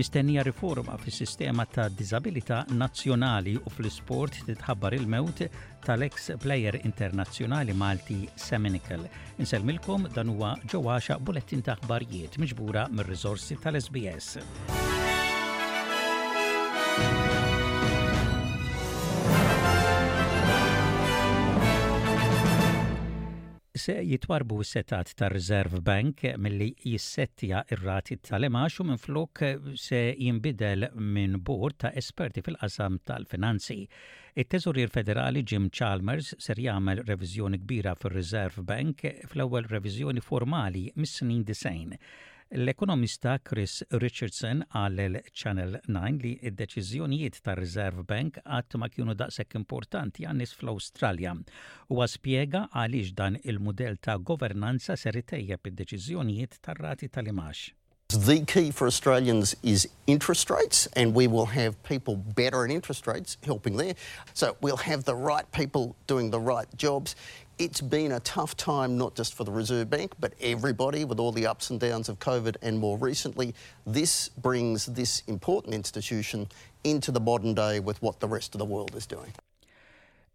Mistennija riforma fis-sistema ta' diżabilità nazzjonali u fl-isport titħabbar il-mewt tal-eks plejer internazzjonali Malti Seminical. Insellmilkom dan huwa ġewwaxa bulettin ta' aħbarijiet miġbura mir-riżorsi tal-SBS. Se jitwarrbu s-setgħat tar-Reserve Bank milli jissettja r-rati tal-imgħax u minflok se jinbidel minn bord ta' esperti fil-qasam tal-finanzi. It-Teżorier Federali Jim Chalmers ser jagħmel reviżjoni kbira fir-Reserve Bank fl-ewwel reviżjoni formali mis-snin disgħin. L-ekonomista Chris Richardson qal lil Channel Nine li d-deċiżjonijiet tar-Reserve Bank qatt ma kienu daqshekk importanti għan-nies fl-Awstralja. Huwa spjega għaliex dan il-mudell ta' governanza ser itejjeb id-deċiżjonijiet tar-rati tal-imgħax. The key for Australians is interest rates and we will have people better at interest rates helping there. So we'll have the right people doing the right jobs, It's been a tough time not just for the Reserve Bank but everybody with all the ups and downs of Covid and more recently, this brings this important institution into the modern day with what the rest of the world is doing.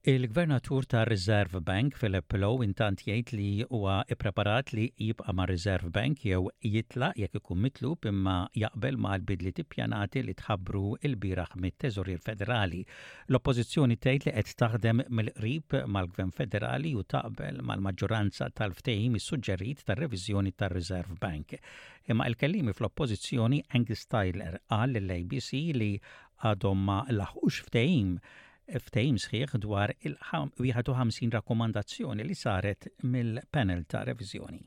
Il-Gvernatur tar-Reserve Bank, Philip Lowe, intant jgħid li huwa ppreparat li jibqa' mar-Reserve Bank jew jitlaq jekk ikun mitlub imma jaqbel mal-bidliet ippjanati li tħabbru l-bieraħ mit-Teżorier Federali L-Oppożizzjoni tgħid li qed taħdem mill-qrib mal-Gvern Federali u taqbel mal-maġġoranza tal-ftehim issuġġerit tar-reviżjoni tar-Reserve Bank. Imma il-kelliemi fl-Oppożizzjoni Angus Tyler qal lill-ABC li għadhom ma laħqux ftehim ftehim sħiħ dwar il-51 rakkomandazzjoni li saret mill-panel ta' reviżjoni.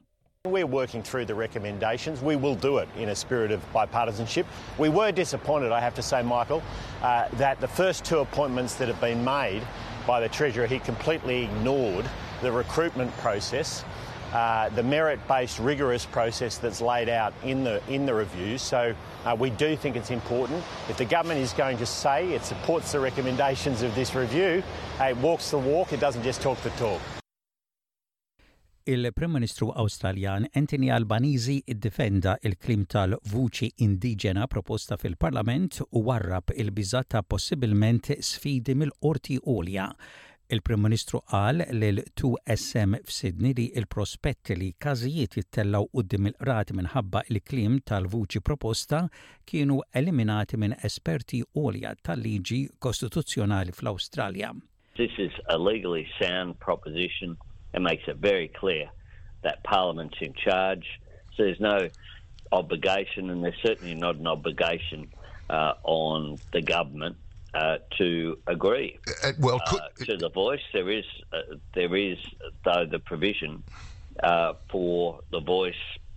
We're working through the recommendations. We will do it in a spirit of bipartisanship. We were disappointed, I have to say, Michael, uh, that the first two appointments that have been made by the Treasurer, he completely ignored the recruitment process uh, the merit-based rigorous process that's laid out in the in the review. So uh, we do think it's important. If the government is going to say it supports the recommendations of this review, it walks the walk. It doesn't just talk the talk. Il-Prim Ministru Awstraljan Anthony Albanese iddifenda l-kliem tal-vuċi indiġena proposta fil-Parlament u warrab il-biża' ta' possibbilment sfidi mill-Qorti Għolja. Il-Prim Ministru qal lil 2SM f'Sydney li l-prospett li każijiet jittellgħu quddiem il-qrati minħabba l-kliem tal-vuċi proposta kienu eliminati minn esperti għolja tal-liġi kostituzzjonali fl-Awstralja. This is a legally sound proposition and makes it very clear that Parliament's in charge. So there's no obligation and there's certainly not an obligation uh, on the government uh, to agree uh, uh well, could, uh, to the voice. There is uh, there is though the provision uh for the voice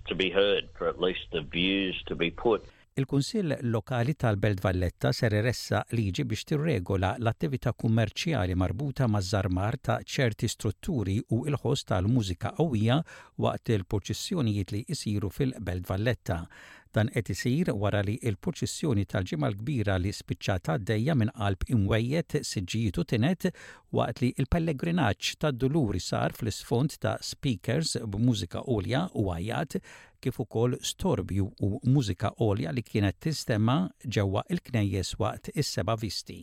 to be heard, for at least the views to be put. Il-Kunsill Lokali tal-Belt Valletta ser iressaq liġi biex tirregola l-attività kummerċjali marbuta maż-żarmar ta' ċerti strutturi u l-ħoss tal-mużika qawwija waqt il-purċissjonijiet li jsiru fil-Belt Valletta. Dan qed isir wara li l-purċissjoni tal-Ġimgħa l-Kbira li spiċċat għaddejja minn qalb imwejjed siġġietu tinet waqt li l-pellegrinaġġ tad-duluri sar fl-isfond ta' speakers b'mużika għolja u għajjat kif ukoll storbju u mużika għolja li kienet tinstema' ġewwa l-knejjes waqt is-seba' visti.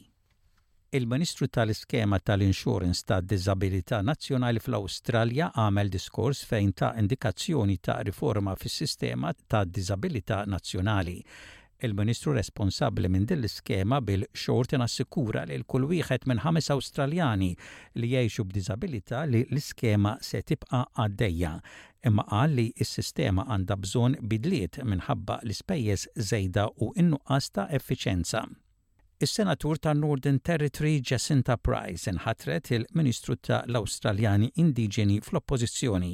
Il-Ministru tal-Iskema tal-Insurance tad-Diżabilità Nazzjonali fl-Awstralja għamel diskors fejn ta indikazzjoni ta' riforma fis-sistema tad-diżabilità nazzjonali il-Ministru responsabbli minn din l-iskema Bill Shorten assikura lil kull wieħed minn ħames Awstraljani li jgħixu b'diżabilità li l-iskema se tibqa' għaddejja, imma qal li s-sistema għandha bżonn bidliet minħabba l-ispejjeż żejda u n-nuqqas ta' effiċjenza. Is-Senatur tan-Northern Territory Jacinta Price inħatret il-Ministru ta' l-Awstraljani Indiġeni fl-Oppożizzjoni.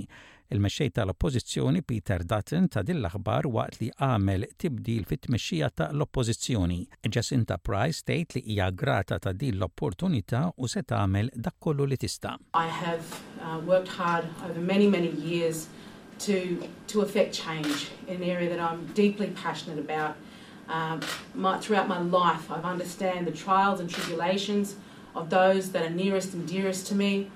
Il-Mexxej ta' l-Oppożizzjoni Peter Dutton ta din l-aħbar waqt li għamel tibdil fit-tmexxija ta' l-Oppożizzjoni. Jacinta Price tgħid li hija grata ta' din l-opportunità u se tagħmel dak kollu li tista'. I have worked hard over many many years to to affect change in an area that I'm deeply passionate about Um, my, throughout my life, I understand the trials and tribulations of those that are nearest and dearest to me,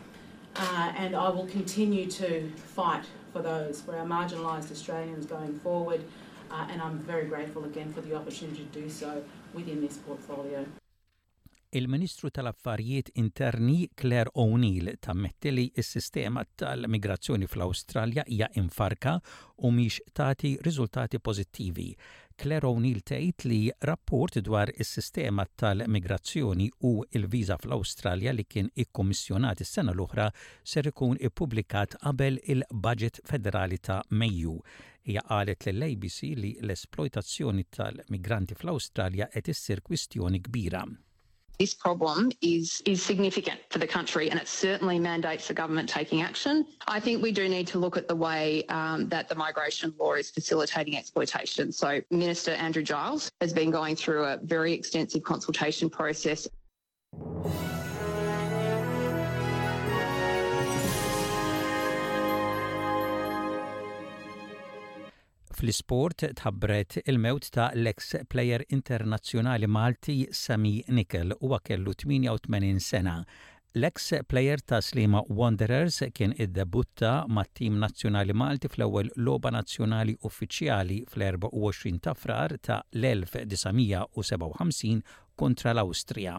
uh, and I will continue to fight for those. for our marginalised Australians going forward, uh, and I'm very grateful again for the opportunity to do so within this portfolio. Il-Ministru tal-Affarijiet Interni Claire O'Neill tammetti li s-sistema tal-migrazzjoni fl-Awstralja hija imfarrka u mhix tagħti riżultati pożittivi. Claire O'Neill tgħid li rapport dwar is-sistema tal-migrazzjoni u l-viża fl-Awstralja li kien ikkummissjonat is-sena l-oħra ser ikun ippubblikat qabel il-Baġit Federali ta' Mejju. Hija qalet lill-ABC li l-esploitazzjoni tal-migranti fl-Awstralja qed issir kwistjoni kbira. This problem is, is significant for the country and it certainly mandates the government taking action. I think we do need to look at the way um, that the migration law is facilitating exploitation. So Minister Andrew Giles has been going through a very extensive consultation process. Fl-isport tħabbret il-mewt ta' l-eks plejer internazzjonali Malti Sami Nickel huwa kellu 88 sena. L-eks plejer ta' Slima Wanderers kien iddebutta mat-tim nazzjonali Malti fl-ewwel logħba nazzjonali uffiċjali fl-24 ta' Frar ta' l-1957 kontra l-Awstrija.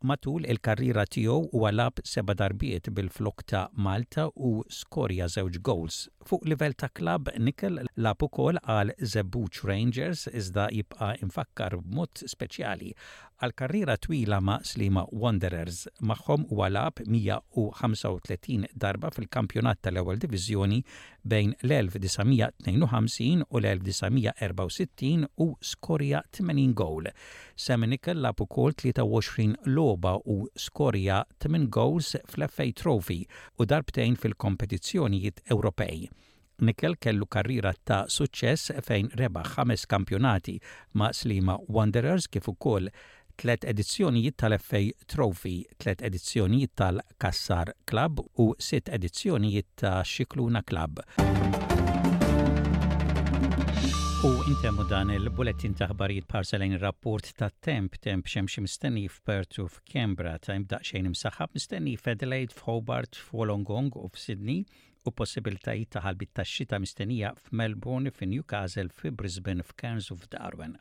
Matul il-karriera tiegħu huwa lagħab seba' darbiet bil-flokk ta' Malta u skorja żewġ gowls. Fuq livell ta' klabb, Nicol lagħab ukoll għal Żebbuġ Rangers iżda jibqa' imfakkar b'mod speċjali għall-karriera twila ma' Sliema Wanderers. Magħhom huwa lagħab 135 darba fil-kampjonat tal-Ewwel Diviżjoni bejn l-1952 u l-1964 u skorja 80 gowl. Sam Nicol lagħab ukoll 23 logħba u skorja tmien gowls fl-FA Trophy u darbtejn fil-kompetizzjonijiet Ewropej. Nicol kellu karriera ta' suċċess fejn rebaħ ħames kampjonati ma' Sliema Wanderers kif ukoll tliet edizzjonijiet tal-FA Trophy, tliet edizzjonijiet tal-Cassar Club u sitt edizzjonijiet ta' Scicluna Club. U intemmu dan il-bulletin ta' ħbarijiet parsa lejn rapport ta' temp, temp xemx mistenni f'Perth u f'Kembra, ta' imdaqxejn imsaħħab mistenni f'Adelaide, f'Hobart, f'Wolongong u f'Sydney, u possibilitajiet ta' ħalbit tax-xita mistennija f'Melbourne, fi Newcastle, fi Brisbane, f'Cairns u f'Darwin.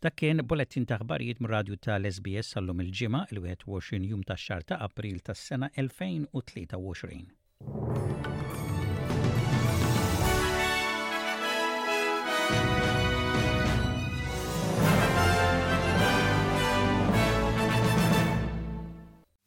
Dak kien bulletin ta' ħbarijiet mir-radju tal-SBS għallum il-ġimgħa, il-21 jum tax-xahar ta' April tas-sena 2023.